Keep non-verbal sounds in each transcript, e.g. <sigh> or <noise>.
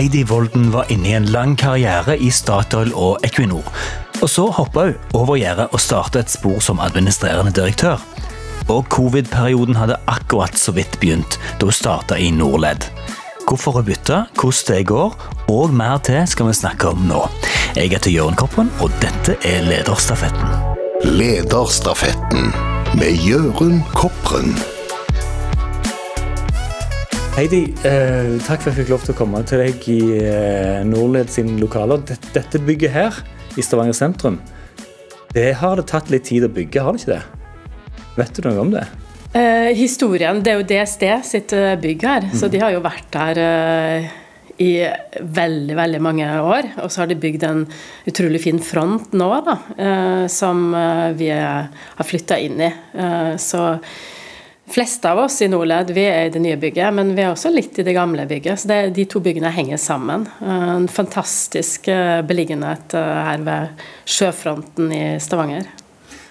Heidi Volden var inne i en lang karriere i Statoil og Equinor. Og så hoppa hun over gjerdet og starta et spor som administrerende direktør. Og covid-perioden hadde akkurat så vidt begynt da hun starta i Norled. Hvorfor hun bytta, hvordan det går, og mer til skal vi snakke om nå. Jeg heter Jørn Koppen, og dette er Lederstafetten. Lederstafetten med Jørund Kopren. Heidi, eh, takk for at jeg fikk lov til å komme til deg i eh, Norled sin lokaler. Dette, dette bygget her i Stavanger sentrum, det har det tatt litt tid å bygge, har det ikke det? Vet du noe om det? Eh, historien, Det er jo DSD sitt eh, bygg her, mm. så de har jo vært der eh, i veldig veldig mange år. Og så har de bygd en utrolig fin front nå, da, eh, som eh, vi har flytta inn i. Eh, så fleste av oss i Nordled vi er i det nye bygget, men vi er også litt i det gamle bygget. Så det, de to byggene henger sammen. En fantastisk beliggenhet her ved sjøfronten i Stavanger.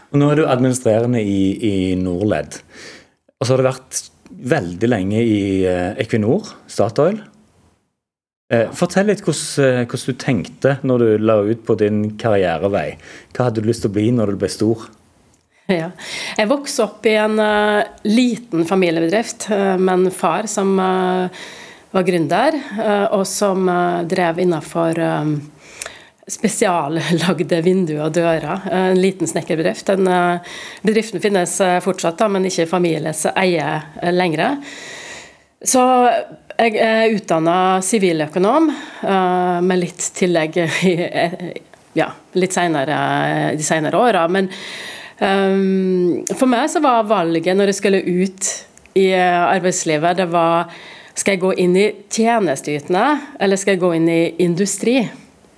Og nå er du administrerende i, i Norled. Og så har du vært veldig lenge i eh, Equinor, Statoil. Eh, fortell litt eh, hvordan, du tenkte når du la ut på din karrierevei. Hva hadde du lyst til å bli når du ble stor? <laughs> Ja. Jeg vokste opp i en uh, liten familiebedrift uh, med en far som uh, var gründer, og som drev innafor spesiallagde vinduer og dører. En liten snekkerbedrift. Den, bedriften finnes fortsatt, da, men ikke families eie lenger. Så jeg er utdanna siviløkonom, med litt tillegg i, ja, litt senere, de senere åra. Men for meg så var valget når jeg skulle ut i arbeidslivet, det var skal jeg gå inn i tjenesteytende, eller skal jeg gå inn i industri?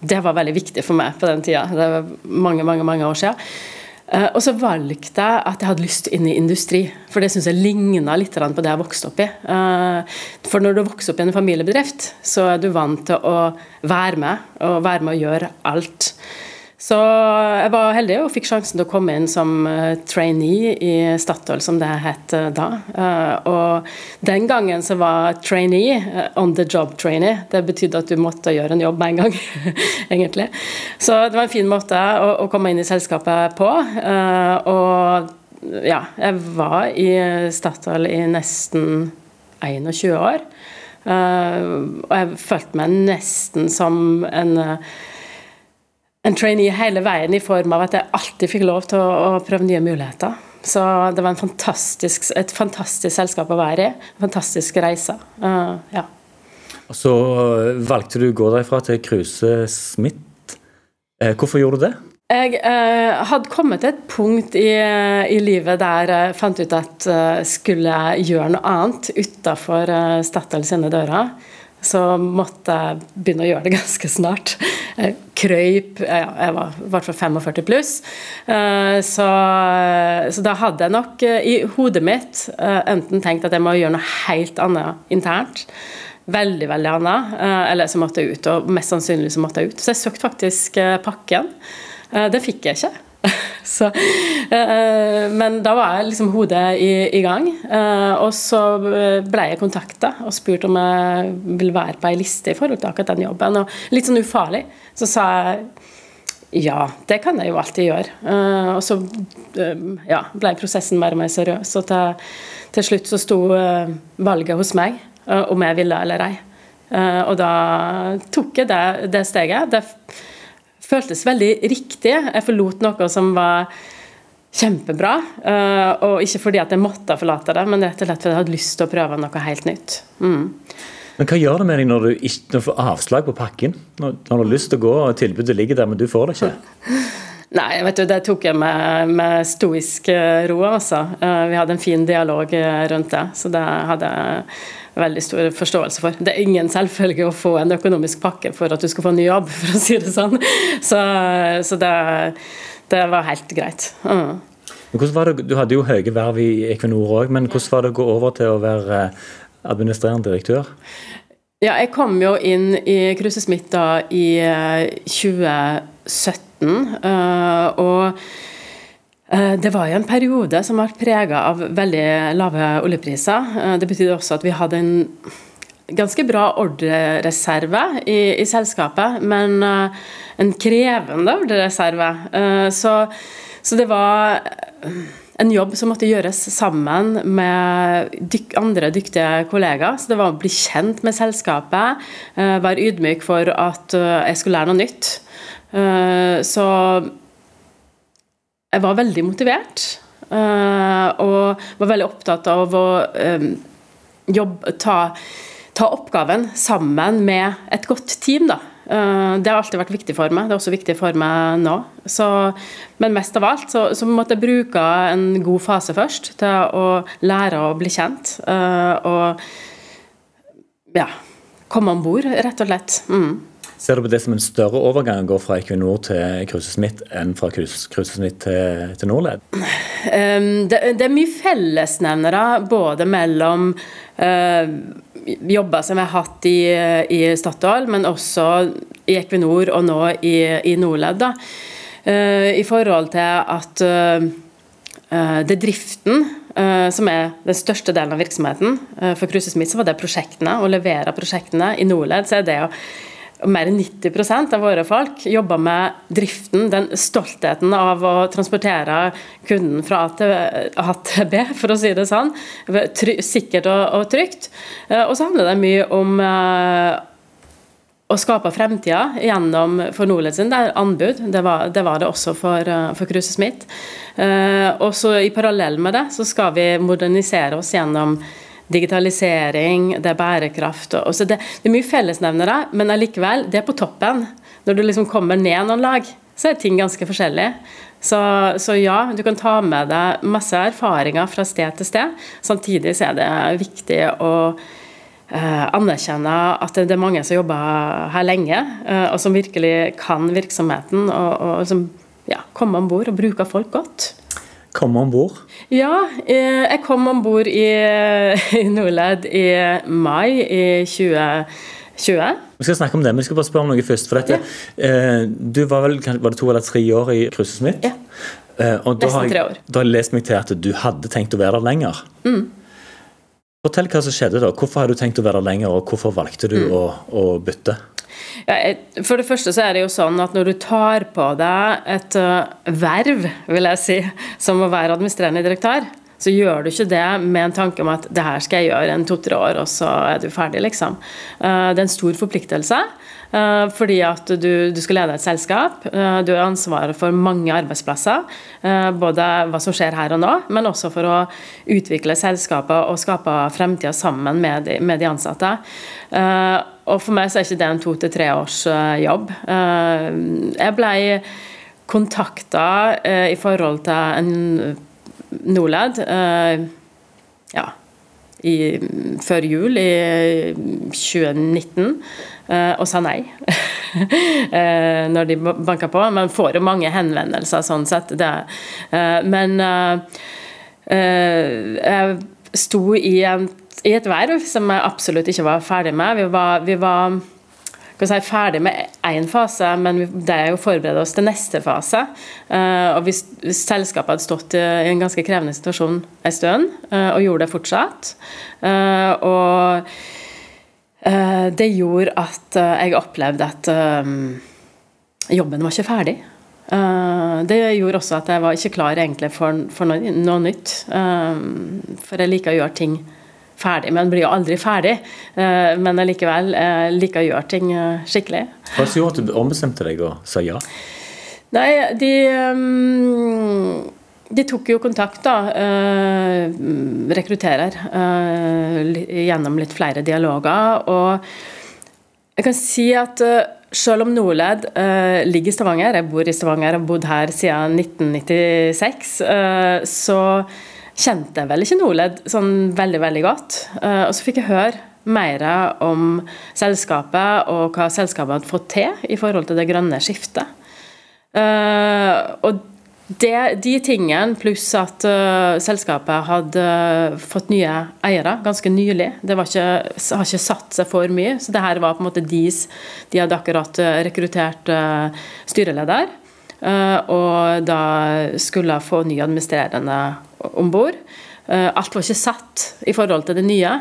Det var veldig viktig for meg på den tida. Det var mange, mange, mange år siden. Uh, og så valgte jeg at jeg hadde lyst inn i industri, for det syns jeg ligna litt på det jeg vokste opp i. Uh, for når du vokser opp i en familiebedrift, så er du vant til å være med, og være med å gjøre alt. Så jeg var heldig og fikk sjansen til å komme inn som eh, trainee i Statoil, som det het eh, da. Eh, og den gangen så var trainee on the job trainee. Det betydde at du måtte gjøre en jobb med en gang, <laughs> egentlig. Så det var en fin måte å, komme inn i selskapet på. Og ja, jeg var i Statoil i nesten 21 år. Og jeg følte meg nesten som en en trainee hele veien i form av at jeg alltid fikk lov til å, å prøve nye muligheter. Så det var fantastisk, et fantastisk selskap å være i. En fantastisk reise. Uh, ja. Og Så valgte du å gå derfra til Kruse Smith. Eh, hvorfor gjorde du det? Jeg eh, hadde kommet til et punkt i, i, livet der jeg fant ut at uh, skulle jeg gjøre noe annet utafor uh, Statoil sine dører, så måtte jeg begynne å gjøre det <laughs> ganske snart. Jeg krøyp Jeg var i hvert fall 45 pluss. Eh, så, så, da hadde jeg nok eh, i hodet mitt eh, enten tenkt at jeg må gjøre noe helt annet internt. Veldig, veldig annet. Eller så måtte jeg ut, og mest sannsynlig så måtte jeg ut. Så jeg søkte faktisk pakken. Det fikk jeg ikke. <laughs> Så, uh, men da var jeg liksom hodet i, i gang. Uh, og så ble jeg kontakta og spurt om jeg ville være på ei liste i forhold til akkurat den jobben. Og litt sånn ufarlig. Så sa jeg ja, det kan jeg jo alltid gjøre. Uh, og så ja, ble prosessen mer og mer seriøs. Og til, til slutt så sto valget hos meg om jeg ville eller ei. og da tok jeg det, det steget. Det føltes veldig riktig. Jeg forlot noe som var kjempebra. Eh, og ikke fordi at jeg måtte forlate det, men rett og slett fordi jeg hadde lyst til å prøve noe helt nytt. Mm. Men Hva gjør det med deg når du, ikke, får avslag på pakken? Når, når, du har lyst til å gå og tilbudet ligger der, men du får det ikke? <laughs> Nei, vet du, det tok jeg med, med stoisk eh, ro. altså. Eh, vi hadde en fin dialog rundt det, så det hadde jeg veldig stor forståelse for. Det er ingen selvfølge å få en økonomisk pakke for at du skal få en ny jobb, <laughs> for å si det sånn. Så, så det, det, var helt greit. Mm. Det, du hadde jo høye verv i Equinor òg, men hvordan var det å gå over til å være administrerende direktør? Ja, jeg kom jo inn i Kruse Smith da i 2017. Eh, eh, og Eh, det var jo en periode som ble prega av veldig lave oljepriser. Det betydde også at vi hadde en ganske bra ordrereserve i, i selskapet, men en krevende ordrereserve. Så, så, det var en jobb som måtte gjøres sammen med andre dyktige kollegaer. Så det var å bli kjent med selskapet, uh, være ydmyk for at jeg skulle lære noe nytt. så jeg var veldig motivert. og var veldig opptatt av å jobbe, ta ta oppgaven sammen med et godt team. da. Eh, det har alltid vært viktig for meg, det er også viktig for meg nå. Så, men mest av alt så, så, måtte jeg bruke en god fase først til å lære å bli kjent. Eh, og ja, komme om bord, rett og slett. Mm. Ser du på det som en større overgang å gå fra Equinor til Kruse Smith enn fra Kruse Smith til, til Norled? Um, det, det, er mye fellesnevnere både mellom uh, jobber som jeg har hatt i, i, Statoil, men også i Equinor og nå i, i Norled. Uh, I forhold til at uh, det er driften som er den største delen av virksomheten. for Kruse Smith så var det prosjektene, å levere prosjektene. I Norled så er det å mer enn 90% av våre folk jobber med driften, den stoltheten av å transportere kunden fra A til, B, for å si det sånn. Sikkert og, trygt. Eh, og så handler det mye om eh, å skape fremtida gjennom for Nordled sin. Det er anbud. Det var, det var, det også for, eh, for Kruse Smith. Og så i parallell med det så skal vi modernisere oss gjennom digitalisering, det er bærekraft. Og, så det, det, er mye fellesnevnere, men allikevel, det er på toppen. Når du liksom kommer ned noen lag, så er ting ganske forskjellig. Så, så, ja, du kan ta med deg masse erfaringer fra sted til sted. Samtidig så er det viktig å eh, anerkjenne at det er mange som jobber her lenge, eh, og som virkelig kan virksomheten, og, og som ja, kommer om bord og bruker folk godt komme om bord? Ja, eh, jeg kom om bord i, <laughs> i Nordled i mai i 2020. Vi skal snakke om det, men vi skal bare spørre om noe først. for dette. Ja. Eh, du var vel var det to eller tre år i krysset mitt? Ja. Eh, og da tre år. Da har jeg lest meg til at du hadde tenkt å være der lenger. Mm. Fortell hva som skjedde da. Hvorfor har du tenkt å være der lenger, og hvorfor valgte du mm. å, å bytte? For det første så er det jo sånn at når du tar på deg et uh, verv, vil jeg si, som å være administrerende direktør, så gjør du ikke det med en tanke om at det her skal jeg gjøre en to-tre år, og så er du ferdig, liksom. Uh, det er en stor forpliktelse. Uh, fordi at du, du, skal lede et selskap. Uh, du har ansvaret for mange arbeidsplasser. både hva som skjer her og nå, men også for å utvikle selskapet og skape fremtida sammen med de, med de ansatte. Og for meg så er ikke det en to til tre års eh, jobb. Eh, jeg ble kontakta eh, i forhold til en Norled ja, i, før jul i 2019, og sa nei <laughs> når de banka på. Man får jo mange henvendelser sånn sett. Det. Men jeg sto i en i et verv som jeg absolutt ikke var ferdig med. Vi var, vi var si, ferdig med én fase, men det er jo å forberede oss til neste fase. Uh, og hvis, hvis, selskapet hadde stått i en ganske krevende situasjon en stund, uh, og gjorde det fortsatt uh, Og det gjorde at jeg opplevde at jobben var ikke ferdig. det gjorde også at jeg var ikke klar egentlig for, for noe, noe, nytt. for jeg liker å gjøre ting ferdig, men blir jo aldri ferdig. Eh, men allikevel eh, liker å gjøre ting eh, skikkelig. Hva som gjorde at du ombestemte deg og sa ja? Nei, de de tok jo kontakt, da, rekrutterer, gjennom litt flere dialoger. Og jeg kan si at selv om Nordled ligger i Stavanger, jeg bor i Stavanger, jeg har bodd her siden 1996, så kjente jeg vel ikke Norled sånn veldig, veldig godt. Uh, og så fikk jeg høre mer om selskapet og hva selskapet hadde fått til i forhold til det grønne skiftet. Uh, og det, de tingene, pluss at uh, selskapet hadde fått nye eiere ganske nylig. Det ikke, har ikke satt seg for mye. Så det her var på en måte deres De hadde akkurat rekruttert uh, styreleder. Uh, og da skulle få ny administrerende om bord. Alt var ikke satt i forhold til det nye.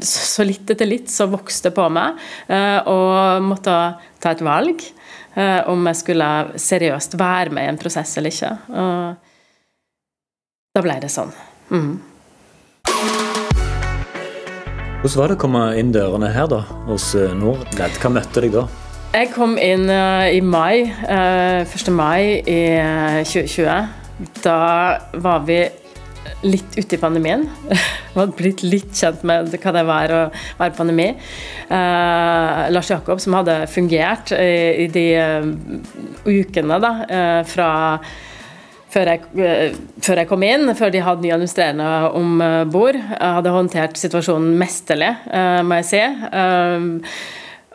Så litt etter litt så vokste det på meg, og måtte ta et valg om jeg skulle seriøst være med i en prosess eller ikke. Og da ble det sånn. Mm. Hvordan var det å komme inn dørene her da, hos Nordledd? Hva møtte deg da? Jeg kom inn i mai, uh, eh, 1. mai i 2020. Eh, da var vi litt ute i pandemien. <laughs> Vi hadde blitt litt kjent med hva det var å være pandemi. Eh, Lars Jakob, som hadde fungert i, i de ukene da, fra før jeg, før jeg, kom inn, før de hadde ny administrerende om bord, hadde håndtert situasjonen mesterlig, må jeg si.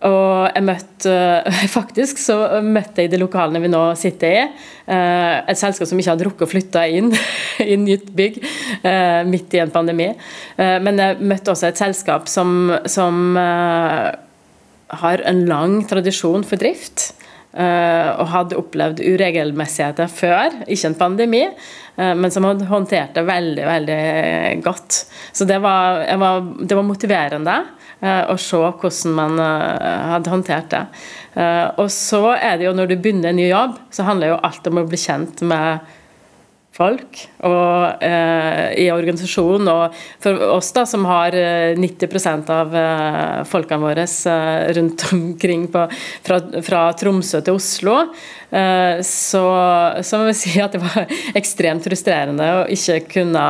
Og jeg møtte <laughs> Faktisk så møtte jeg de lokalene vi nå sitter i, eh, et selskap som ikke hadde rukket å flytte inn <laughs> i nytt bygg eh, midt i en pandemi. Eh, men jeg møtte også et selskap som, som har en lang tradisjon for drift. og hadde opplevd uregelmessigheter før, ikke en pandemi, men som hadde håndtert det veldig, veldig godt. Så det var, var, det var motiverende. Eh, og se hvordan man eh, hadde håndtert det. Eh, og så er det jo når du begynner en ny jobb, så handler jo alt om å bli kjent med folk og eh, i organisasjonen. Og for oss da, som har 90% av eh, folkene våre eh, rundt <laughs> omkring på, fra, fra, Tromsø til Oslo, så, så må vi si at det var ekstremt frustrerende å ikke kunne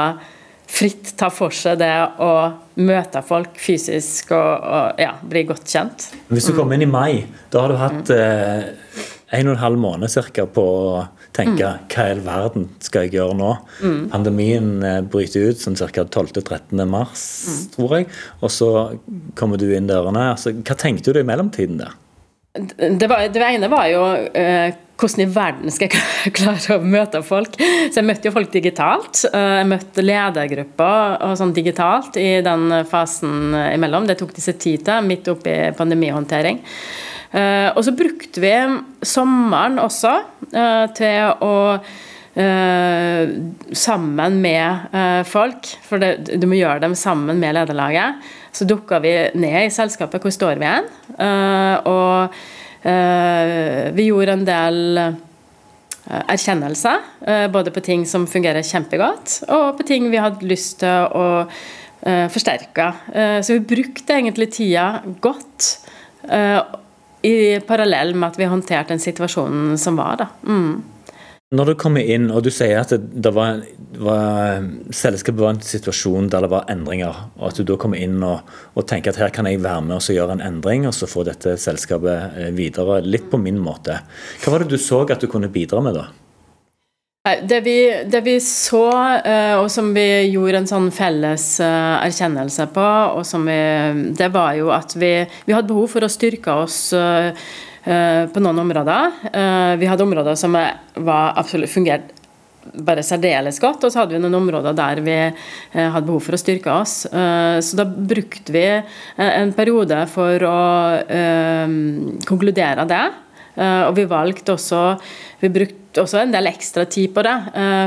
fritt ta for seg det å møte folk fysisk og, og ja, bli godt kjent. Hvis du kommer inn i mai, da har du hatt eh, en og en halv måned cirka, på å tenke mm. hva i all verden skal jeg gjøre nå? Mm. Pandemien eh, bryter ut sånn ca. 12.-13. mars, mm. tror jeg. Og så kommer du inn dørene. Altså, hva tenkte du i mellomtiden der? Det, var, det ene var jo eh, hvordan i verden skal jeg <laughs> klare å møte folk? Så jeg møtte jo folk digitalt. Eh, jeg møtte ledergrupper og sånn digitalt i den fasen imellom. Det tok disse tid til, midt oppi pandemihåndtering. Eh, og så brukte vi sommeren også eh, til å sammen med folk, for det, du må gjøre dem sammen med lederlaget. Så dukka vi ned i selskapet. Hvor står vi hen? og vi gjorde en del eh, erkjennelser, eh, både på ting som fungerer kjempegodt, og på ting vi hadde lyst til å forsterke. Så vi brukte egentlig tida godt i parallell med at vi håndterte den situasjonen som var. da. Mm. Når du kommer inn, og du sier at det, var, var, selskapet var en situasjon der det var endringer, og at du da kommer inn og, og tenker at her kan jeg være med og gjøre en endring, og så få dette selskapet eh, videre, litt på min måte. Hva var det du så at du kunne bidra med da? Det vi, det vi så, eh, og som vi gjorde en sånn felles eh, erkjennelse på, vi, det var jo at vi, vi hadde behov for å styrke oss på noen områder. Eh, vi hadde områder som var absolutt fungert bare særdeles godt, og så hadde vi noen områder der vi eh, hadde behov for å styrke oss. Så da brukte vi en periode for å konkludere det. Og vi valgte også Vi brukte også en del ekstra tid på det,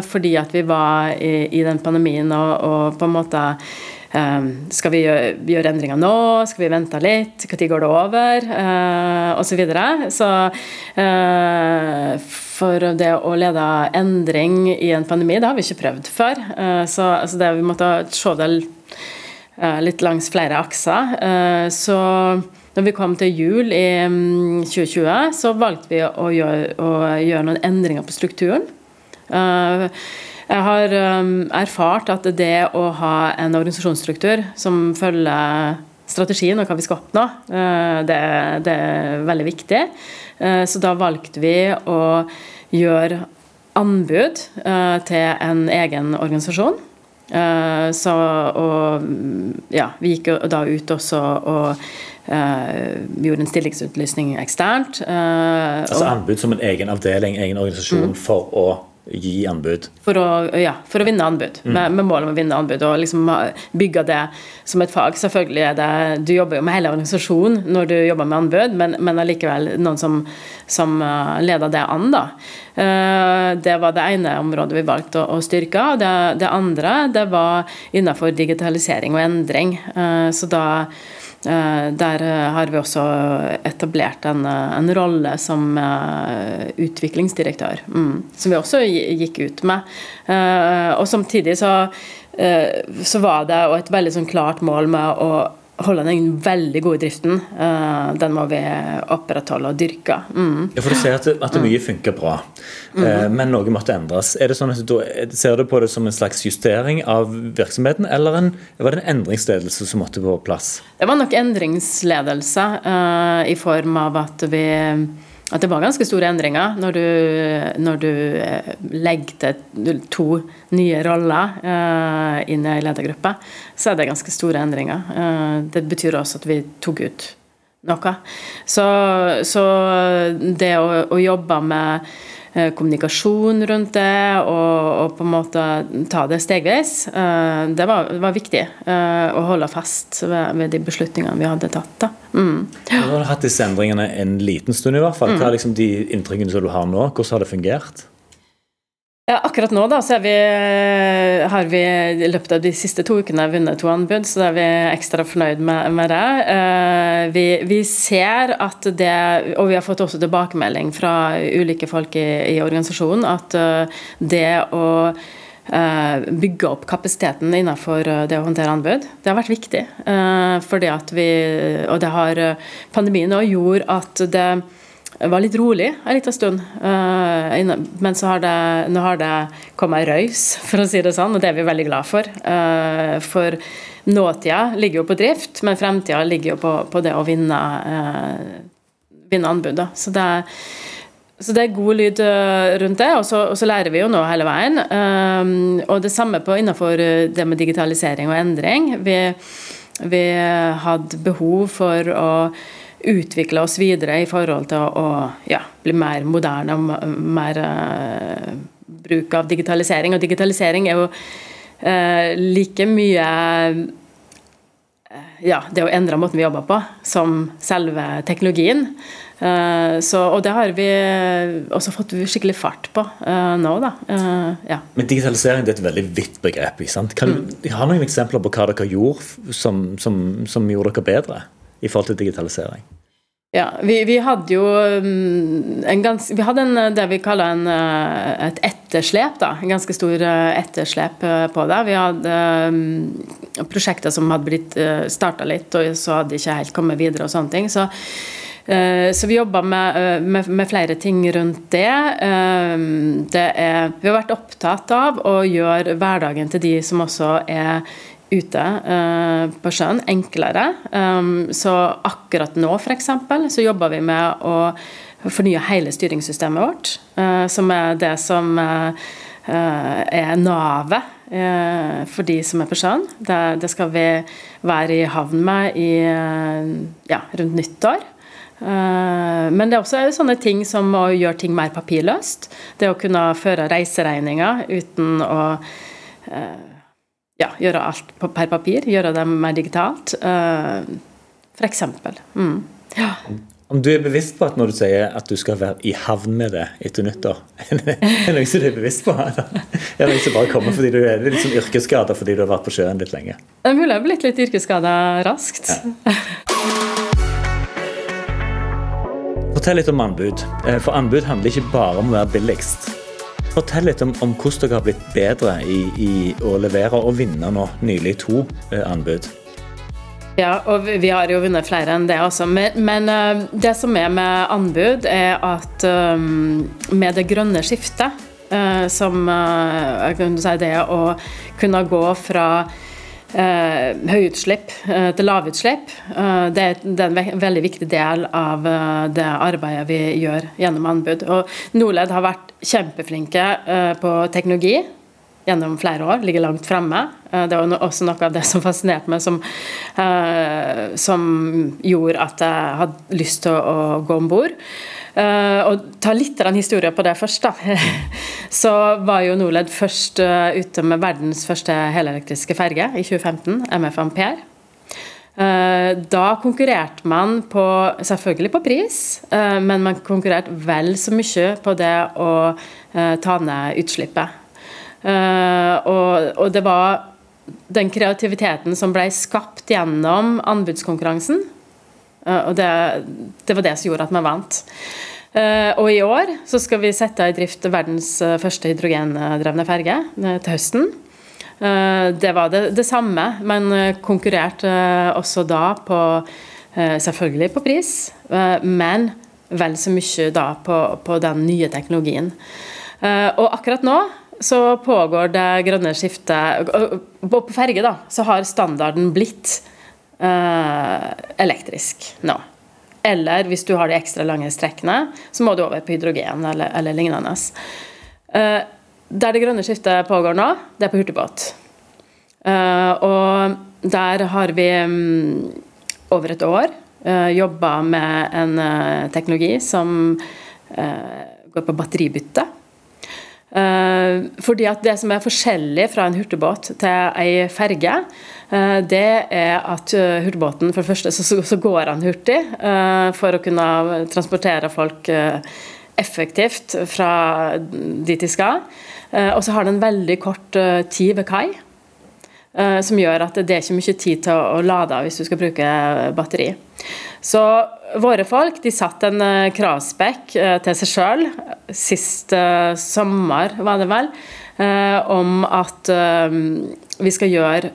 fordi at vi var i, den pandemien og, og på en måte skal vi gjøre, endringer nå? Skal vi vente litt? Når går det over? Uh, og så videre. Så uh, for det å lede endring i en pandemi, det har vi ikke prøvd før. Uh, så altså det, vi måtte se det litt langs flere akser. så når vi kom til jul i 2020, um, så valgte vi å gjøre, å gjøre noen endringer på strukturen. Uh, jeg har um, erfart at det å ha en organisasjonsstruktur som følger strategien og hva vi skal oppnå, uh, det, det er veldig viktig. Uh, så da valgte vi å gjøre anbud uh, til en egen organisasjon. Så, og ja, vi gikk da ut også og uh, gjorde en stillingsutlysning eksternt. altså anbud som en egen avdeling, egen organisasjon, mm. for å gi anbud? For å, ja, for å vinne anbud, mm. med, med, mål om å vinne anbud. Og liksom bygge det som et fag. Selvfølgelig er det Du jobber jo med hele organisasjonen når du jobber med anbud, men, men allikevel noen som, som uh, leder det an, da. Uh, det var det ene området vi valgte å, å styrke. Og det, det, andre det var innenfor digitalisering og endring. Uh, så da Eh, der eh, har vi også etablert en, eh, en rolle som utviklingsdirektør, mm, som vi også gikk ut med. Og samtidig så, så var det et veldig sånn klart mål med å holde den veldig gode driften. Uh, den må vi opprettholde og dyrke. Mm. Ja, for Du ser at, at mye funker bra, mm. uh, men noe måtte endres. Er det sånn at du Ser du på det som en slags justering av virksomheten, eller en, var det en endringsledelse som måtte på plass? Det var nok endringsledelse i form av at vi at det var ganske store endringer når du, når du eh, legger til to nye roller uh, inn i ei ledergruppe. Så er det ganske store endringer. Uh, det betyr også at vi tok ut noe. Så, så det å, å jobbe med kommunikasjon rundt det, og, og, på en måte ta det stegvis. Eh, det var, var viktig eh, å holde fast ved, ved, de beslutningene vi hadde tatt. Da. Mm. Ja. Du har hatt disse endringene en liten stund, i hvert fall. Hva er mm. liksom de inntrykkene som du har nå? Hvordan har det fungert? Ja, akkurat nå da, så vi, eh, har vi i løpet av de siste to ukene vunnet to anbud, så da er vi ekstra fornøyd med, med det. Uh, vi, vi, ser at det, og vi har fått også tilbakemelding fra ulike folk i, i organisasjonen, at uh, det å bygge opp kapasiteten innenfor det å håndtere anbud, det har vært viktig. fordi at vi, og det har pandemien òg gjort at det var litt rolig en liten stund. Uh, men så har det, nå har det kommet røys, for å si det sånn, og det er vi veldig glad for. Uh, for nåtida ligger jo på drift, men fremtida ligger jo på, på det å vinne, uh, vinne anbud. Så det, så det er god lyd rundt det, og så, og så, lærer vi jo nå hele veien. og det samme på innenfor det med digitalisering og endring. Vi, vi hadde behov for å utvikle oss videre i forhold til å, ja, bli mer moderne og mer uh, bruk av digitalisering. Og digitalisering er jo uh, like mye uh, ja, det å endre måten vi jobber på, som selve teknologien. Så, og det har vi også fått skikkelig fart på nå, da. Ja. Men digitalisering det er et veldig vidt begrep. Kan du mm. ha noen eksempler på hva dere gjorde som, som, som gjorde dere bedre i forhold til digitalisering? Ja, vi, vi, hadde jo mm, en gans, Vi hadde en, det vi kaller en, eh, et etterslep, da. En ganske stor eh, etterslep eh, på det. Vi hadde um, prosjekter som hadde blitt starta litt, og så hadde de ikke helt kommet videre og sånne ting. Så, så vi jobba med, med, med, flere ting rundt det. Det er, vi har vært opptatt av å gjøre hverdagen til de som også er ute uh, på sjøen enklere. Um, så akkurat nå f.eks. så jobber vi med å fornye hele styringssystemet vårt, uh, som er det som uh, er navet for de som er på sjøen. Det, skal vi være i havn med i, ja, rundt nyttår. Men det er også sånne ting som å gjøre ting mer papirløst. Det å kunne føre reiseregninger uten å ja, gjøre alt per papir, gjøre det mer digitalt. For eksempel. Mm. Ja. Om du er bevisst på at når du sier at du skal være i havn med det etter nyttår, <laughs> er det noe som du er bevisst på? Eller? Er det noe som bare kommer fordi du er litt sånn yrkesskada fordi du har vært på sjøen litt lenge? Det er mulig jeg har blitt litt yrkesskada raskt. Ja. Fortell litt om anbud. Eh, for anbud handler ikke bare om å være billigst. Fortell litt om, om, hvordan dere har blitt bedre i, i, å levere og vinne nå nylig to eh, anbud. Ja, og vi har jo vunnet flere enn det, også. Men, men uh, det som er med anbud, er at um, med det grønne skiftet, uh, som uh, jeg kan si det å kunne gå fra Uh, høyutslipp eh, til lavutslipp. Eh, det, det, er en veldig viktig del av det arbeidet vi gjør gjennom anbud. Og Norled har vært kjempeflinke på teknologi gjennom flere år, ligger langt fremme. det var også noe av det som fascinerte meg, som, som gjorde at jeg hadde lyst til å gå om bord. Uh, og ta litt av den historien på det først, da. <laughs> Så var jo Norled først uh, ute med verdens første helelektriske ferge i 2015, MF Ampere. Uh, da konkurrerte man på, selvfølgelig på pris, men man konkurrerte vel så mye på det å ta ned utslippet. Og det var den kreativiteten som ble skapt gjennom anbudskonkurransen. Eh, og det, det var det som gjorde at vi vant. Eh, og i år så skal vi sette i drift verdens eh, første hydrogendrevne ferge til høsten. Det var det, det samme, men konkurrerte også da på Selvfølgelig på pris, men vel så mye da på, på den nye teknologien. Og akkurat nå så pågår det grønne skiftet På ferge da, så har standarden blitt elektrisk nå. Eller hvis du har de ekstra lange strekkene, så må du over på hydrogen eller, eller lignende. Uh, der det grønne skiftet pågår nå, det er på hurtigbåt. Uh, og der har vi um, over et år uh, jobba med en teknologi som går på batteribytte. Eh, fordi at Det som er forskjellig fra en hurtigbåt til ei ferge, eh, det er at eh, hurtigbåten For det første så, så går han hurtig for å kunne transportere folk effektivt fra dit de skal. Og så har den veldig kort tid ved kai. Som gjør at det er ikke mye tid til å lade hvis du skal bruke batteri. Så våre folk de satte en kravspekk til seg sjøl sist sommer, var det vel, om at vi skal gjøre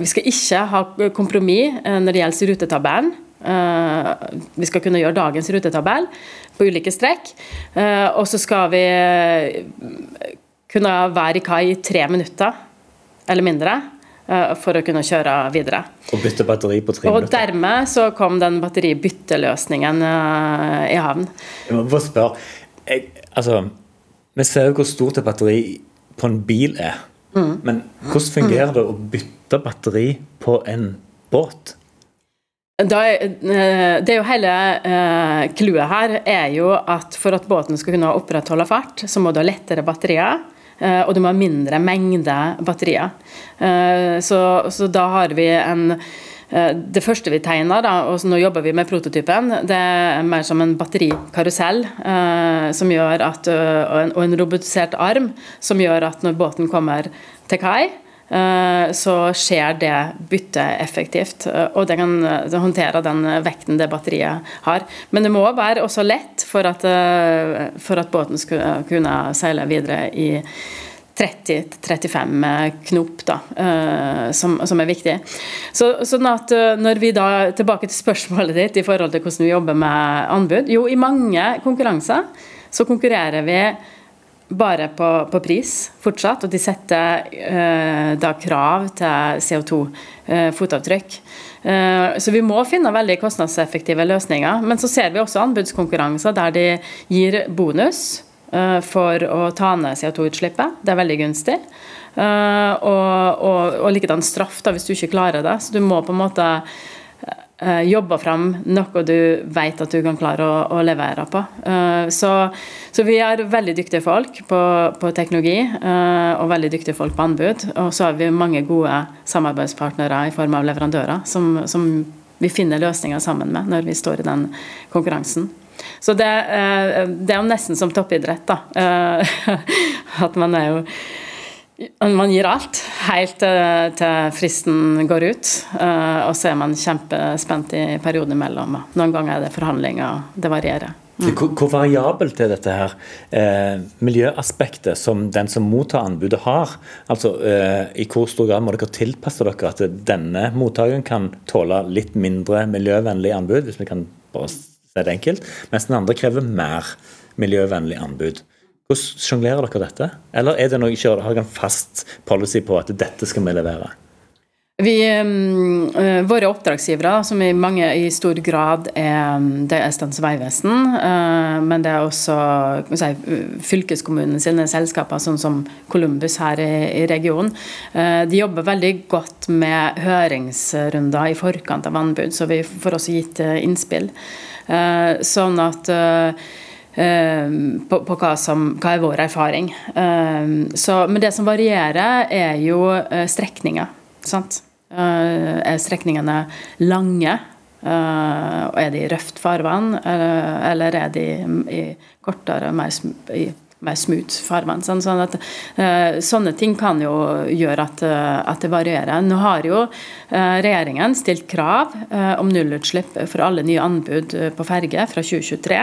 Vi skal ikke ha kompromiss når det gjelder rutetabellen. vi skal kunne gjøre dagens rutetabell på ulike strekk. og så skal vi kunne være i kai i tre minutter eller mindre. Eh, for å kunne kjøre videre. Og bytte batteri på tre minutter. Og dermed så kom den batteribytteløsningen eh, i havn. Jeg må bare spørre, jeg, altså, Vi ser jo hvor stort et batteri på en bil er. Mm. Men hvordan fungerer det å bytte batteri på en båt? Da, eh, det er jo Hele clouet her er jo at for at båten skal kunne opprettholde fart, så må du ha lettere batterier. Eh, og du må ha mindre mengde batterier. Eh, så, så da har vi en eh, det første vi tegner, da, og nå jobber vi med prototypen, det er mer som en batterikarusell som gjør at, og en robotisert arm som gjør at når båten kommer til kai, Eh, så skjer det byttet effektivt. Eh, og det kan eh, håndtere den vekten det batteriet har. Men det må være også lett for at, for at båten skal kunne seile videre i 30-35 knop, da, som, som, er viktig. Så, sånn at når vi da, Tilbake til spørsmålet ditt i forhold til hvordan vi jobber med anbud. Jo, i mange konkurranser så konkurrerer vi bare på, på, pris fortsatt, og de setter eh, da krav til CO2-fotavtrykk. Eh, eh, så vi må finne veldig kostnadseffektive løsninger. Men så ser vi også anbudskonkurranser der de gir bonus eh, for å ta ned CO2-utslippet. Det er veldig gunstig. Eh, og, og, og likedan straff da, hvis du ikke klarer det. Så du må på en måte jobbe jobba fram noe du vet at du kan klare å, å levere på. Så, så, vi har veldig dyktige folk på, på teknologi og veldig dyktige folk på anbud. Og så har vi mange gode samarbeidspartnere i form av leverandører som, som vi finner løsninger sammen med når vi står i den konkurransen. Så det, det er jo nesten som toppidrett, da. <laughs> At man er jo man gir alt helt til fristen går ut, eh, og så er man kjempespent i perioden imellom. Noen ganger er det forhandlinger, det varierer. Mm. Hvor, hvor variabelt er dette her eh, miljøaspektet som den som mottar anbudet har? Altså eh, I hvor stor grad må dere tilpasse dere at denne mottakeren kan tåle litt mindre miljøvennlig anbud, hvis vi kan bare det enkelt, mens den andre krever mer miljøvennlig anbud? Hvordan sjonglerer dere dette? Eller er det noe, har dere en fast policy på at dette skal vi levere? Vi, uh, våre oppdragsgivere, som i, mange, i stor grad er, det er Statens vegvesen, uh, men det er også si, fylkeskommunen sine selskaper, sånn som Columbus her i, i regionen. Uh, de jobber veldig godt med høringsrunder i forkant av anbud, så vi får også gitt innspill. Sånn at på, på hva, som, hva, er vår erfaring. Så, men det som varierer, er jo strekninger. Sant? Eh, er strekningene lange? Eh, og er de i røft farvann, eh, eller er de i kortere, mer, i mer smooth farvann? Sånn, sånn at, sånne ting kan jo gjøre at, at, det varierer. Nå har jo regjeringen stilt krav om nullutslipp for alle nye anbud på ferge fra 2023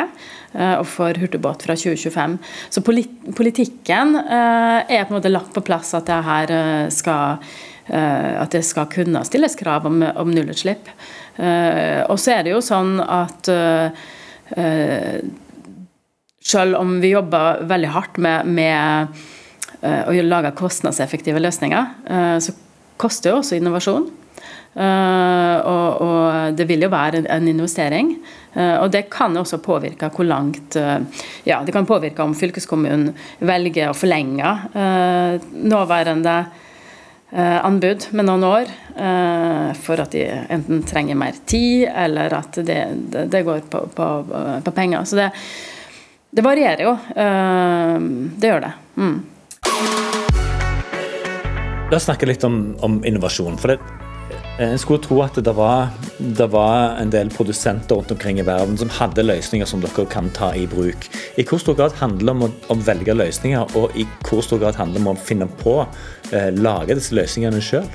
og for hurtigbåt fra 2025. Så politikken er på en måte lagt på plass at det her skal at det skal kunne stilles krav om, om nullutslipp. Og så er det jo sånn at selv om vi jobber veldig hardt med, med å lage kostnadseffektive løsninger, så koster jo også innovasjon. Og, og, det vil jo være en investering. Og det kan også påvirke hvor langt Ja, det kan påvirke om fylkeskommunen velger å forlenge nåværende Eh, anbud med noen år eh, for at de enten trenger mer tid, eller at det, det, går på, på, på, penger. Så det, det varierer jo. Eh, det gjør det. Mm. La oss snakke litt om, om innovasjon. for det en skulle tro at det var, det var, en del produsenter rundt omkring i verden som hadde løsninger som dere kan ta i bruk. I hvor stor grad handler det om å, om velge løsninger, og i hvor stor grad handler det om å finne på, eh, lage disse løsningene sjøl?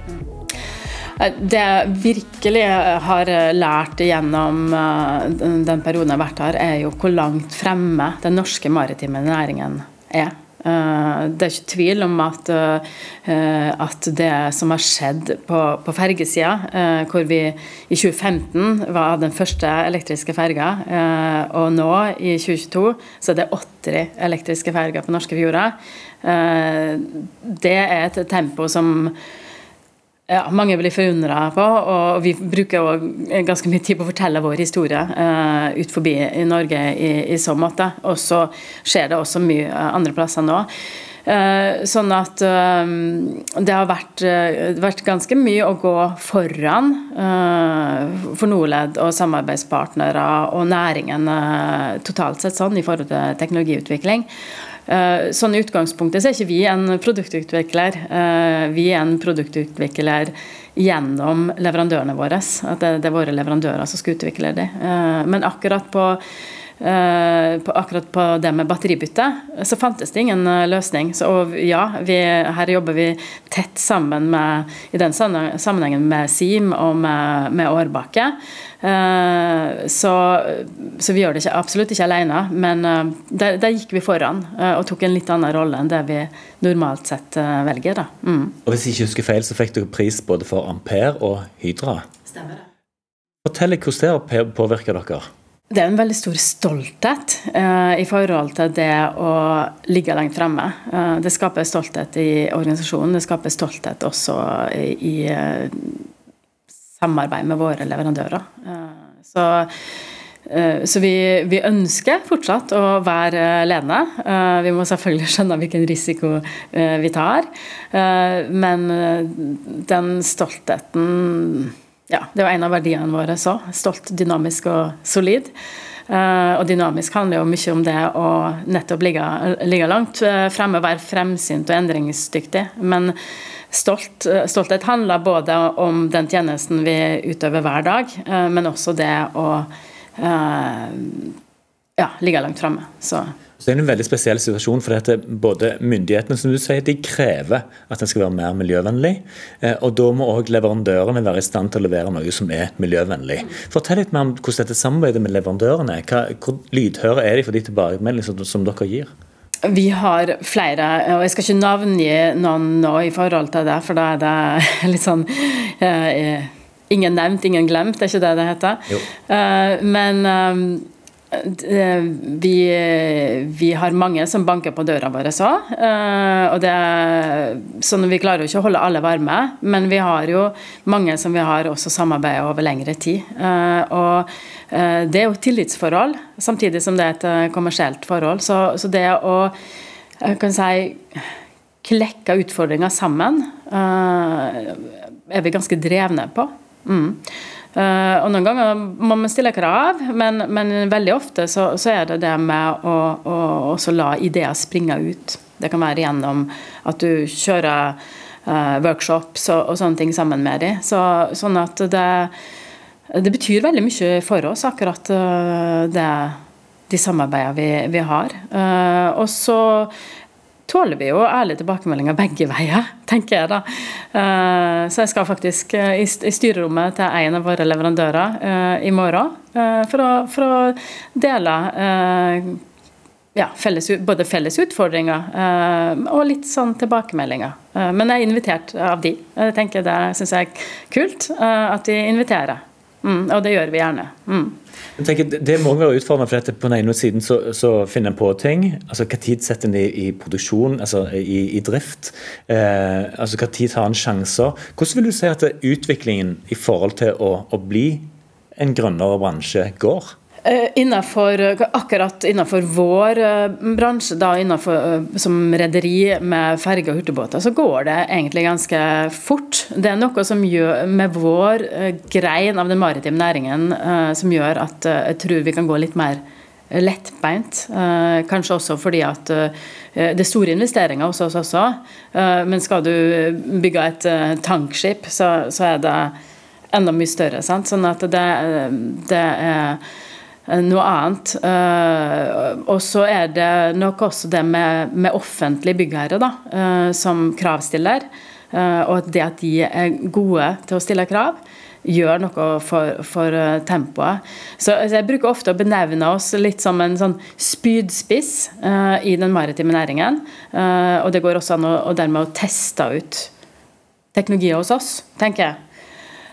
Det jeg virkelig har lært gjennom eh, den perioden jeg har vært her, er jo hvor langt fremme den norske maritime næringen er. Eh, det er ikke tvil om at, eh, at det som har skjedd på, på fergesida, eh, hvor vi i 2015 var den første elektriske ferga, og nå i 2022 så er det 80 elektriske ferger på norske fjorder, det er et tempo som ja, mange blir forundra på, og vi bruker også ganske mye tid på å fortelle vår historie uh, ut forbi i Norge i, i så måte. Og så skjer det også mye andre plasser nå. Uh, sånn at uh, det har vært, vært, ganske mye å gå foran for Norled og samarbeidspartnere og næringen totalt sett sånn i forhold til teknologiutvikling. Eh, sånn I utgangspunktet så er ikke vi en produktutvikler. Eh, vi er en produktutvikler gjennom leverandørene våre. At det, er våre leverandører som skal utvikle det. Eh, men akkurat på på, akkurat på det med batteribytte, så fantes det ingen løsning. Så, og ja, vi, her jobber vi tett sammen med, i den sammenhengen med SIM og med, med Årbakke. Eh, så, så, vi gjør det ikke, absolutt ikke alene, men eh, der, der, gikk vi foran eh, og tok en litt annen rolle enn det vi normalt sett velger. Mm. Og Hvis jeg ikke husker feil, så fikk dere pris både for Ampere og Hydra. Stemmer det. Fortell hvordan det påvirker dere. Det er en veldig stor stolthet uh, i forhold til det å ligge langt fremme. Uh, det skaper stolthet i organisasjonen, det skaper stolthet også i, i uh, samarbeid med våre leverandører. Eh, så, eh, så vi, vi, ønsker fortsatt å være ledende. Eh, vi må selvfølgelig <laughs> skjønne hvilken risiko vi tar. Men den stoltheten ja, Det var en av verdiene våre så. Stolt, dynamisk og solid. Og dynamisk handler jo mye om det å nettopp ligge, ligge langt fremme, være fremsynt og endringsdyktig. Men stolt. Eh, stolthet handler både om den tjenesten vi utøver hver dag, eh, men også det å eh, ja, ligger langt framme. Så. Så det er en veldig spesiell situasjon, for dette, både myndighetene som du sier, de krever at den skal være mer miljøvennlig. Og da må òg leverandørene være i stand til å levere noe som er miljøvennlig. Fortell litt mer om hvordan dette samarbeidet med leverandørene Hva, Hvor lydhøre er de for de tilbakemeldingene som, dere gir? Vi har flere, og jeg skal ikke navngi noen nå i forhold til det, for da er det <laughs> litt sånn eh, Ingen nevnt, ingen glemt, det er ikke det det heter. Eh, men, eh, vi, vi, har mange som banker på døra vår òg. Så vi klarer jo ikke å holde alle varme. Men vi har jo mange som vi har også samarbeidet over lengre tid. Og det er jo tillitsforhold, samtidig som det er et kommersielt forhold. Så, så det å kan si klekke utfordringer sammen, er vi ganske drevne på. Mm. Uh, og Noen ganger må man stille krav, men, men veldig ofte så, så, er det det med å, å la ideer springe ut. Det kan være gjennom at du kjører uh, workshops og, og, sånne ting sammen med dem. Så, sånn at det, det, betyr veldig mye for oss, akkurat uh, det, de samarbeidene vi, vi har. og så tåler vi jo ærlige tilbakemeldinger begge veier, tenker jeg da. Eh, så jeg skal faktisk eh, i styrerommet til en av våre leverandører eh, i morgen for å, for å dele ja, felles, både felles utfordringer og litt sånn tilbakemeldinger. men jeg er invitert av de. Jeg tenker Det syns jeg er kult at de inviterer. Mm, og det gjør vi gjerne. Mm. Tenker, det må være utfordrende, for dette på den ene siden så, så finner en på ting. altså Hva tid setter en det i produksjon, altså i, i drift? Eh, altså Hva tid tar en sjanser? Hvordan vil du si at utviklingen i forhold til å, å bli en grønnere bransje går? Eh, innenfor, akkurat innenfor vår eh, bransje, da innenfor, eh, som rederi med ferger og hurtigbåter, så går det egentlig ganske fort. Det er noe som gjør med vår grein av den maritime næringen som gjør at jeg tror vi kan gå litt mer lettbeint. Kanskje også fordi at det er store investeringer hos oss også. Men skal du bygge et tankskip, så, så er det enda mye større. Sant? Sånn at det, det er Eh, noe annet. Eh, og så er det nok også det med, med offentlige byggherre da, eh, som kravstiller. Og det at de er gode til å stille krav, gjør noe for, for tempoet. Så Jeg bruker ofte å benevne oss litt som en sånn spydspiss i den maritime næringen. og det går også an å dermed å teste ut teknologier hos oss, tenker jeg.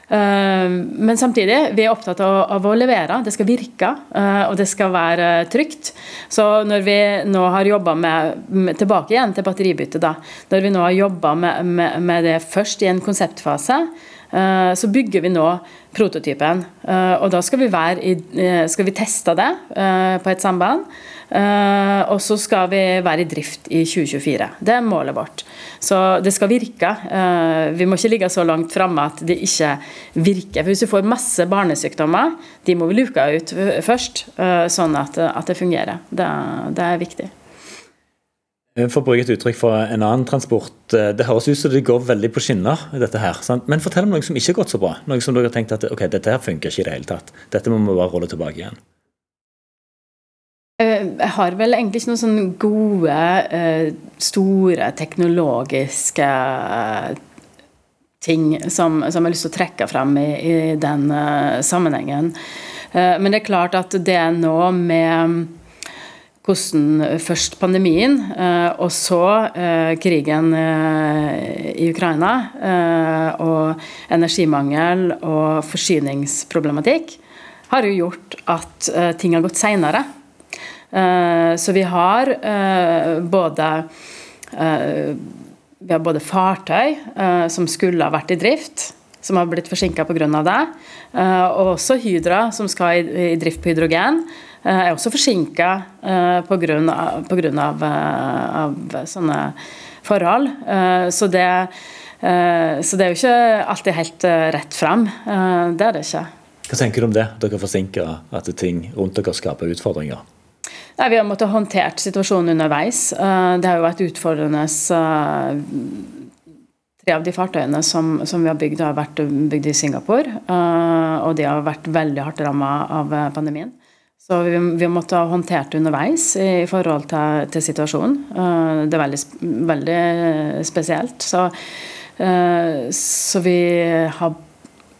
Eh, men samtidig, vi er opptatt av, å levere. Det skal virke, eh, og det skal være trygt. Så når vi nå har jobba med, Tilbake igjen til batteribytte, da. Når vi nå har jobba med, med, med, det først i en konseptfase, eh, så bygger vi nå prototypen. Og da skal vi, i, skal vi teste det på et samband. Og så skal vi være i drift i 2024. Det er målet vårt. Så det skal virke. Uh, vi må ikke ligge så langt framme at det ikke virker. For Hvis du får masse barnesykdommer, de må vi luke ut først, uh, sånn at, det fungerer. Det, det er viktig. For å bruke et uttrykk for en annen transport. Det høres ut som det går veldig på skinner. dette her, sant? Men fortell om noe som ikke har gått så bra. Noe som dere har tenkt at ok, dette her funker ikke i det hele tatt. Dette må vi bare rulle tilbake igjen. Eh, jeg har vel egentlig ikke noen sånne gode, eh, store teknologiske eh, ting som, som, jeg har lyst til å trekke frem i, i den sammenhengen. Men det er klart at det er nå med hvordan først pandemien, og så krigen i Ukraina, og energimangel og forsyningsproblematikk, har jo gjort at ting har gått seinere. Eh, så vi har eh, både eh, vi har både fartøy som skulle ha vært i drift, som har blitt forsinka pga. det. Og også Hydra, som skal i drift på hydrogen, er også forsinka pga. Av, av sånne forhold. Så det, så det er jo ikke alltid helt rett frem. Det er det ikke. Hva tenker du om det? Dere forsinker at ting rundt dere skaper utfordringer? Nei, Vi har måttet håndtert situasjonen underveis. Eh, det har jo vært utfordrende. Eh, tre av de fartøyene som, som, vi har bygd, har vært bygd i Singapore. Eh, og de har vært veldig hardt ramma av pandemien. Så vi, vi har måttet håndtert det underveis i forhold til, til situasjonen. Det er veldig, veldig spesielt. Så, så vi har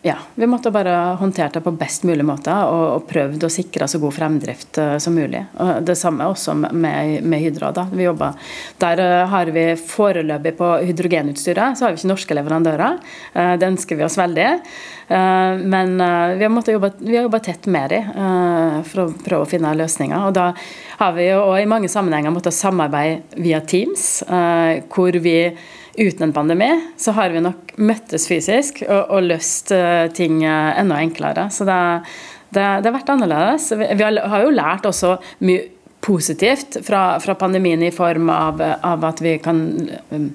ja, vi måtte bare håndtere det på best mulig måte og, og prøvd å sikre så god fremdrift uh, som mulig. Og det samme også med, med Hydro. Da. Vi jobber. Der uh, har vi foreløpig på hydrogenutstyret så har vi ikke norske leverandører. Uh, det ønsker vi oss veldig. men vi har, jobbe, vi har jobba tett med dem for å prøve å finne løsninger. Og da har vi jo i mange sammenhenger måttet samarbeide via Teams, hvor vi uten en pandemi, så har vi nok møttes fysisk og, og løst uh, ting uh, enda enklere. Så det, det, det, har vært annerledes. Vi, vi, har jo lært også mye positivt fra, fra pandemien i form av, av at vi kan um,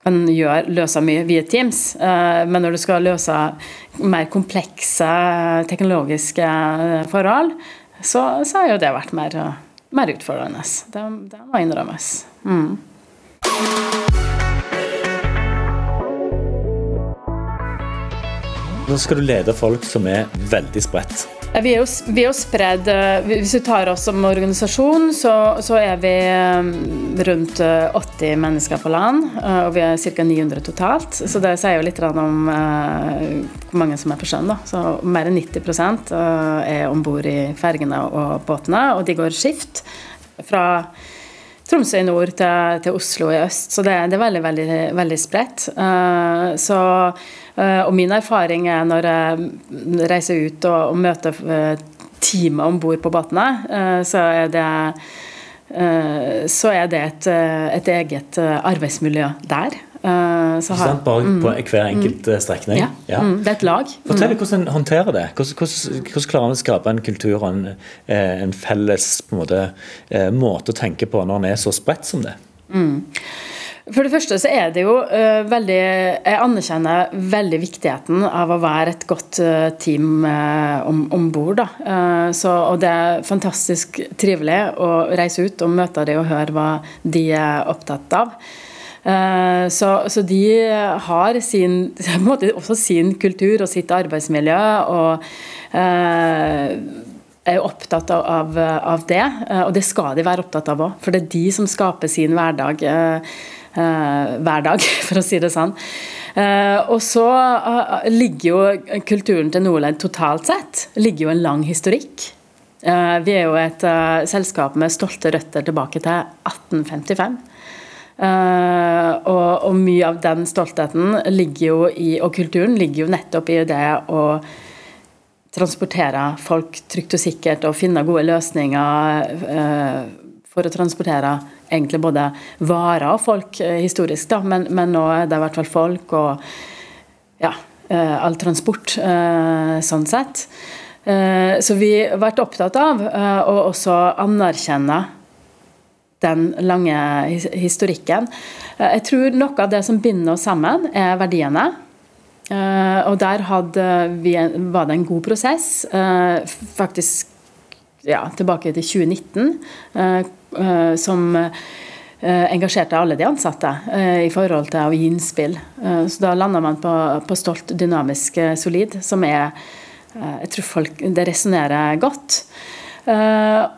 kan gjøre, løse mye via Teams, men når du skal løse mer komplekse teknologiske forhold, så, så har jo det vært mer, mer utfordrende. Det, det må innrømmes. Mm. Nå skal du lede folk som er veldig spredt. Vi er jo, vi er jo spredd eh, Hvis vi tar oss som organisasjon, så, så, er vi eh, rundt 80 eh, mennesker på land. Og vi er ca. 900 totalt. Så det sier jo litt om hvor mange som er på sjøen. Så mer enn 90% er om bord i fergene og båtene, og de går skift. Fra Tromsø i nord til, til Oslo i øst. Så det, det er veldig, veldig, veldig spredt. så og min erfaring er når jeg reiser ut og, og møter eh, teamet om bord på båtene, eh, så er det så er det et, et eget arbeidsmiljø der. Så har, Bare mm, på hver enkelt mm, strekning? Ja, ja. Mm, det er et lag. Fortell mm. hvordan en håndterer det. Hvordan, hvordan, hvordan klarer en å skape en kultur og en, en felles en måte, måte, å tenke på når en er så spredt som det? Mm. For det første så er det jo uh, veldig Jeg anerkjenner veldig viktigheten av å være et godt uh, team uh, om, bord. Uh, og det er fantastisk trivelig å reise ut og møte dem og høre hva de er opptatt av. Så, så, de har sin, <laughs> også sin kultur og sitt arbeidsmiljø. og er jo opptatt av, av, det, og det skal de være opptatt av òg. For det er de som skaper sin hverdag. Eh, hver dag, <laughs> for å si det sånn. Eh, og så eh, ligger jo kulturen til Nordland totalt sett ligger jo en lang historikk. Vi er jo et selskap med stolte røtter tilbake til 1855. Uh, og, og, mye av den stoltheten ligger jo i, og kulturen ligger jo nettopp i det å transportere folk trygt og sikkert og finne gode løsninger for å transportere egentlig både varer og folk eh, historisk, da, men, men, nå er det i hvert fall folk og ja, eh, all transport eh, sånn sett. Så vi har vært opptatt av å også anerkjenne den lange historikken. Jeg tror noe av det som binder oss sammen, er verdiene. Og der vi, var det en god prosess. Faktisk ja, tilbake til 2019 Eh, som eh, engasjerte alle de ansatte eh, i forhold til å gi innspill. Så da landa man på, på, Stolt dynamisk solid, som er Jeg tror folk det resonnerer godt.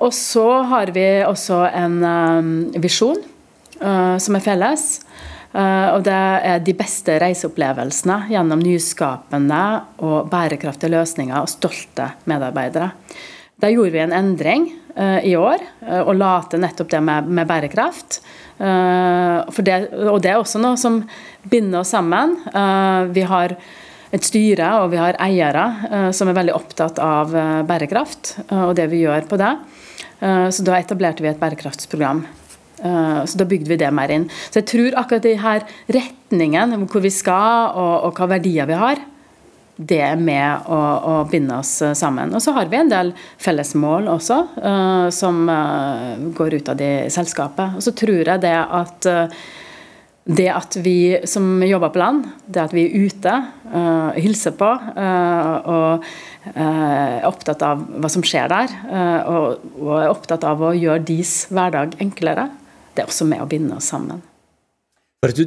Og så har vi også en visjon som er felles. Og det er de beste reiseopplevelsene gjennom nyskapende og bærekraftige løsninger og stolte medarbeidere. Der gjorde vi en endring uh, i år uh, og la til nettopp det med, med bærekraft. Uh, det, og det er også noe som binder oss sammen. vi har et styre og vi har eiere som er veldig opptatt av bærekraft og det vi gjør på det. så da etablerte vi et bærekraftsprogram. Så da bygde vi det mer inn. Så jeg tror akkurat de her retningen, hvor vi skal og, og hva verdier vi har, det er med å, å, binde oss eh, sammen. Og så har vi en del felles mål også, uh, som uh, går ut av det selskapet. Og så tror jeg det at uh, det at vi som jobber på land, det at vi er ute, hilser på og er opptatt av hva som skjer der, og, og er opptatt av å gjøre deres hverdag enklere, det er også med å binde oss sammen. Du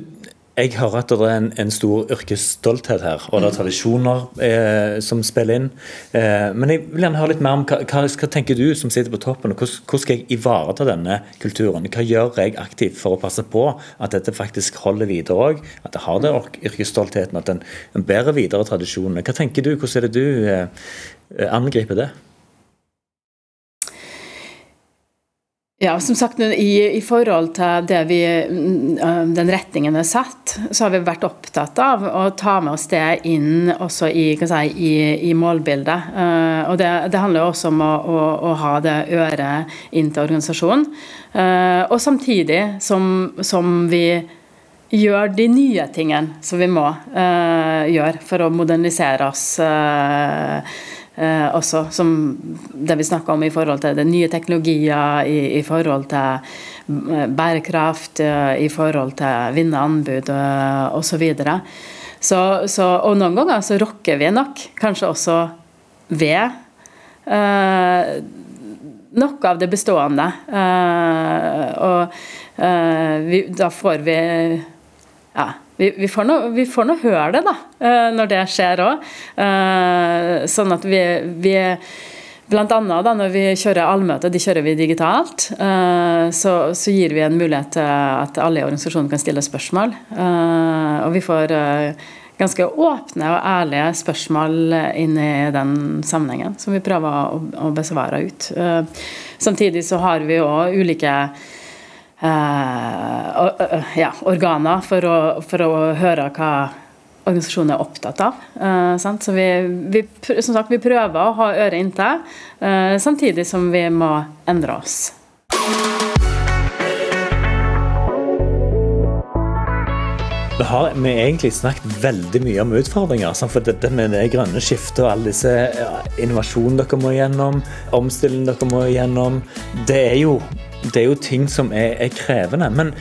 jeg hører at det er en, en stor yrkesstolthet her, og det er tradisjoner eh, som spiller inn. Eh, men jeg vil gjerne høre litt mer om hva, hva, hva tenker du som sitter på toppen, og hvordan, hvordan skal jeg ivareta denne kulturen? Hva gjør jeg aktivt for å passe på at dette faktisk holder videre òg? At det har den yrkesstoltheten, at en, en bærer videre tradisjonene. Hva tenker du, hvordan er det du eh, angriper det? Ja, som sagt, i, i, forhold til vi, mm, den retningen er satt, så har vi vært opptatt av å ta med oss det inn også i, si, i, i målbildet. Uh, og det, det, handler også om å, å, å, ha det øret inn til organisasjonen. Uh, og samtidig som, som, vi gjør de nye tingene som vi må uh, gjøre for å modernisere oss. Eh, også, som det vi snakka om i forhold til det nye teknologier, i, i forhold til eh, bærekraft, eh, i forhold til vinne anbud eh, osv. Så, så, og noen ganger så rokker vi nok kanskje også ved eh, noe av det bestående. Og vi, da får vi ja, vi, vi, får nå, høre det, da, eh, når det skjer òg. Eh, sånn at vi, vi Blant annet da, når vi kjører allmøte, de kjører vi digitalt, eh, så, så, gir vi en mulighet til at alle i organisasjonen kan stille spørsmål. Og vi får ganske åpne og ærlige spørsmål inn i den sammenhengen, som vi prøver å, å besvare ut. Samtidig så har vi òg ulike uh, ja, organer for å, for å, høre hva organisasjonen er opptatt av. Uh, så vi, vi, som sagt, vi prøver å ha øret inntil, uh, samtidig som vi må endre oss. Vi har vi egentlig snakket veldig mye om utfordringer. For dette med det grønne skiftet og all disse ja, innovasjonen dere må gjennom, omstillingen dere må gjennom, det er jo det er jo ting som er, er krevende. Men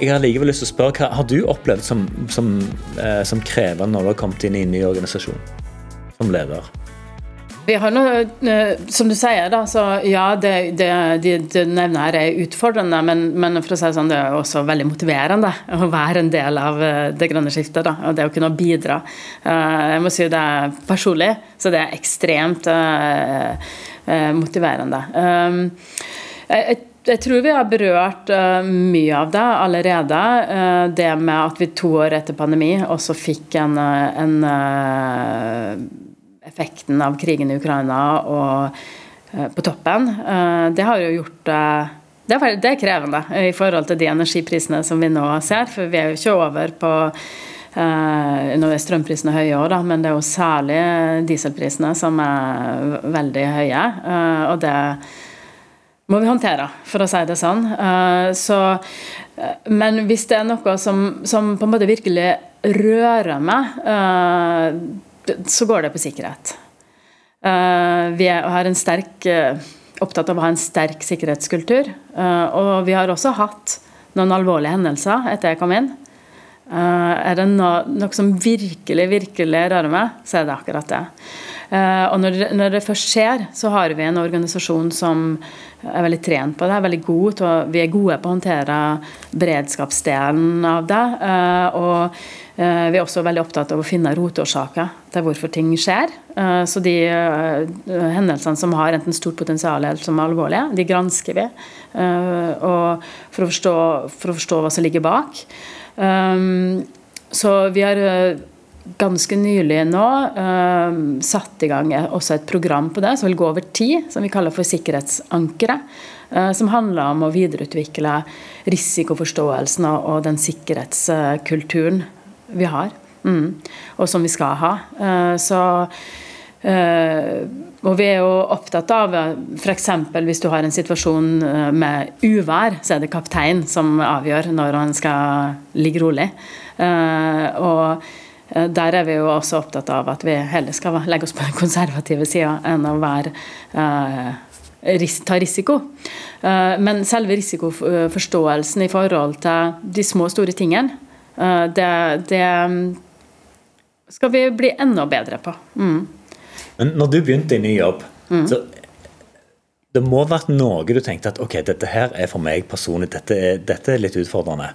jeg har likevel lyst til å spørre, hva har du opplevd som, som, eh, som krevende når du har kommet inn i en ny organisasjon som leder? Vi har noe, eh, Som du sier, da, så ja, det, det, det, det nevner her er utfordrende, men, men, for å si det sånn, det er også veldig motiverende å være en del av eh, det grønne skiftet. Da, og det å kunne bidra. Eh, jeg må si det er personlig, så det er ekstremt motiverende. Jeg, jeg tror vi har berørt uh, mye av det allerede. Uh, det med at vi to år etter pandemi også fikk en, eh, en effekten av krigen i Ukraina og på toppen. det har jo gjort det er, det er krevende i forhold til de energiprisene som vi nå ser. For vi er jo ikke over på nå er strømprisene høye òg, men det er jo særlig dieselprisene som er veldig høye. og det må vi håndtere, for å si det sånn. Eh, så, eh, men hvis det er noe som, som, på en måte virkelig rører meg, eh, så går det på sikkerhet. Vi er, sterk, opptatt av å ha en sterk sikkerhetskultur. Og vi har også hatt noen alvorlige hendelser etter jeg kom inn. Er det noe, noe som virkelig, virkelig rører meg, så er det akkurat det. Og når det, når det først skjer, så har vi en organisasjon som er veldig trent på det. Er veldig god til å, vi er gode på å håndtere beredskapsdelen av det. Eh, og eh, vi er også veldig opptatt av å finne rotårsaker til hvorfor ting skjer. Eh, så de hendelsene som har enten stort potensial eller som er alvorlige, de gransker vi. For å forstå, for å forstå hva som ligger bak. Så vi har ganske nylig nå uh, satt i gang også et program på det som vil gå over tid, som vi kaller for Sikkerhetsankeret. Uh, som handler om å videreutvikle risikoforståelsen og, den sikkerhetskulturen vi har, mm, og som vi skal ha. Så og vi er jo opptatt av f.eks. hvis du har en situasjon med uvær, så er det kaptein som avgjør når han skal ligge rolig. og Eh, der er vi jo også opptatt av at vi heller skal legge oss på den konservative sida enn å være, eh, ta risiko. Eh, men selve risikoforståelsen i forhold til de små og store tingene, det, det, skal vi bli enda bedre på. Mm. Men når du begynte i ny jobb, mm. så Det må ha vært noe du tenkte at ok, dette her er for meg personlig, dette er, dette er litt utfordrende.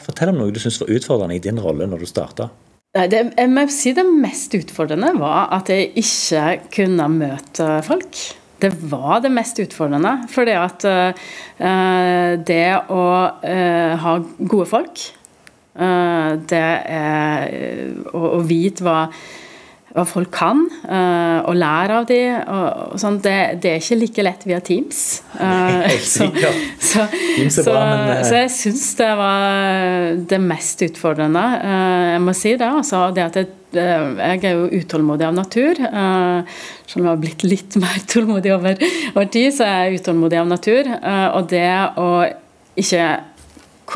Fortell om noe du syns var utfordrende i din rolle når du starta. Det, jeg må si det mest utfordrende var at jeg ikke kunne møte folk. Det var det mest utfordrende. Fordi at uh, det å uh, ha gode folk, uh, det er å, å vite hva hva folk kan, uh, og lære av dem. Og, sånn. det, det, er ikke like lett via Teams. <laughs> Uh, så, <laughs> så, så, uh... så, jeg syns det var det mest utfordrende. jeg må si det. Altså, det at jeg, jeg, er jo utålmodig av natur. selv om jeg har blitt litt <laughs> mer tålmodig over, over tid, så er jeg utålmodig av natur. og det å ikke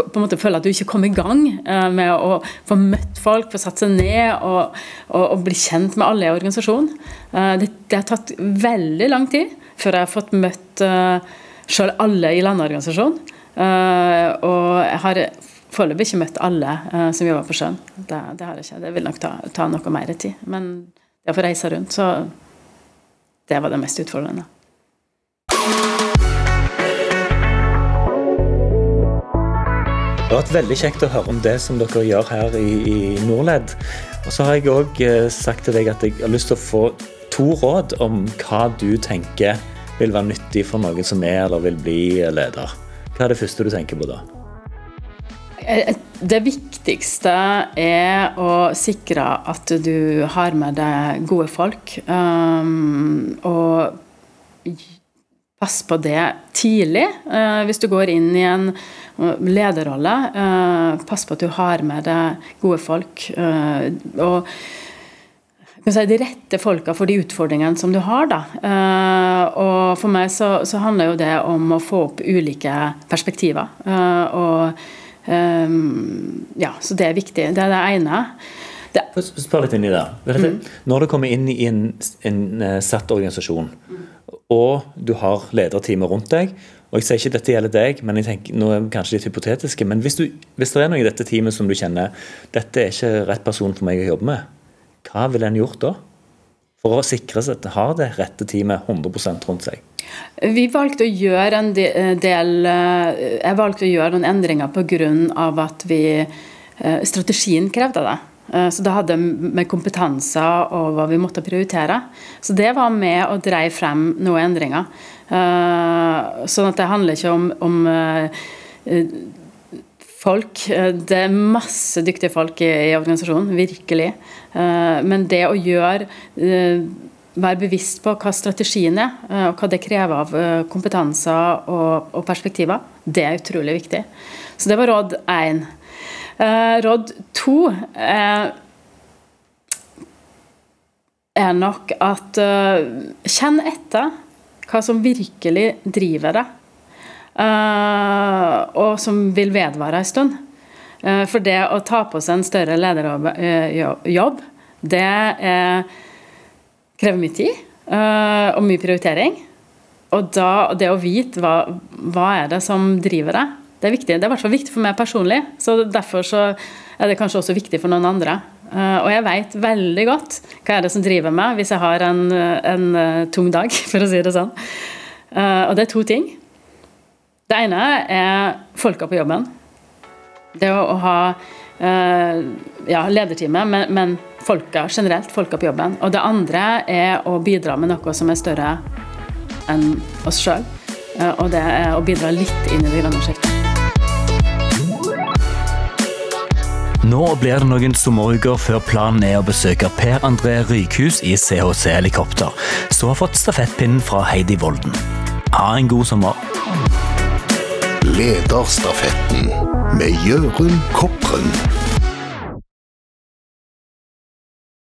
på en måte føler at du ikke kommer i gang eh, med å få møtt folk, få satt seg ned og, og, og bli kjent med alle i organisasjonen. Eh, det, det, har tatt veldig lang tid før jeg har fått møtt eh, sjøl alle i landorganisasjonen. og jeg har foreløpig ikke møtt alle som jobber på sjøen. Det, det, har jeg ikke. Det vil nok ta, ta noe mer tid. Men det å få reise rundt, så det var det mest utfordrende. Har vært veldig kjekt å høre om det som dere gjør her i, i Norled. Og så har jeg òg eh, sagt til deg at jeg har lyst til å få to råd om hva du tenker vil være nyttig for noen som er eller vil bli leder. Hva er det første du tenker på da? Eh, det viktigste er å sikre at du har med deg gode folk. Um, og pass på det tidlig. Uh, hvis du går inn i en lederrolle. Eh, pass på at du har med deg gode folk. Eh, og de rette folka for de utfordringene som du har. Da. Eh, og for meg så, så, handler jo det om å få opp ulike perspektiver. og ja, Så det er viktig. Det er det ene. Det. Spør litt inn i det. Mm. Når du kommer inn i en, en satt organisasjon, og du har lederteamet rundt deg, og Jeg sier ikke dette gjelder deg, men jeg tenker, nå er det kanskje litt hypotetiske. Men hvis, du, hvis det er noe i dette teamet som du kjenner dette er ikke rett person for meg å jobbe med, hva ville en gjort da? For å sikre seg at en har det rette teamet 100% rundt seg. Vi valgte å gjøre en del eh, Jeg valgte å gjøre noen endringer pga. at vi, eh, strategien krevde det. Eh, så det hadde med kompetanse og hva vi måtte prioritere. Så det var med og dreie frem noen endringer. Eh, sånn at det handler ikke om, om eh, folk. Det er masse dyktige folk i, i organisasjonen, virkelig. Men det å gjøre være bevisst på hva strategien er, og hva det krever av kompetanser og, og perspektiver, det er utrolig viktig. Så det var råd én. Eh, råd to er, nok at kjenn etter hva som virkelig driver deg, uh, og som vil vedvare en stund. Uh, for det å ta på seg en større lederjobb, det er, krever mye tid og mye prioritering. Og da, det å vite hva, hva er det som driver deg, det er viktig. Det er i hvert fall viktig for meg personlig. så Derfor så er det kanskje også viktig for noen andre. Uh, og jeg veit veldig godt hva er det som driver meg hvis jeg har en, en uh, tung dag, <laughs> for å si det sånn. Uh, og det er to ting. Det ene er folka på jobben. Det å, ha ja, lederteamet, men, men, folka generelt. Folka på jobben. Og det andre er å bidra med noe som er større enn oss sjøl. Og det er å bidra litt inn i det grønne prosjektet. Nå blir det noen sommeruker før planen er å besøke Per André Rykhus i CHC Helikopter, som har fått stafettpinnen fra Heidi Volden. Ha en god sommer. Lederstafetten med Jørund Kopren.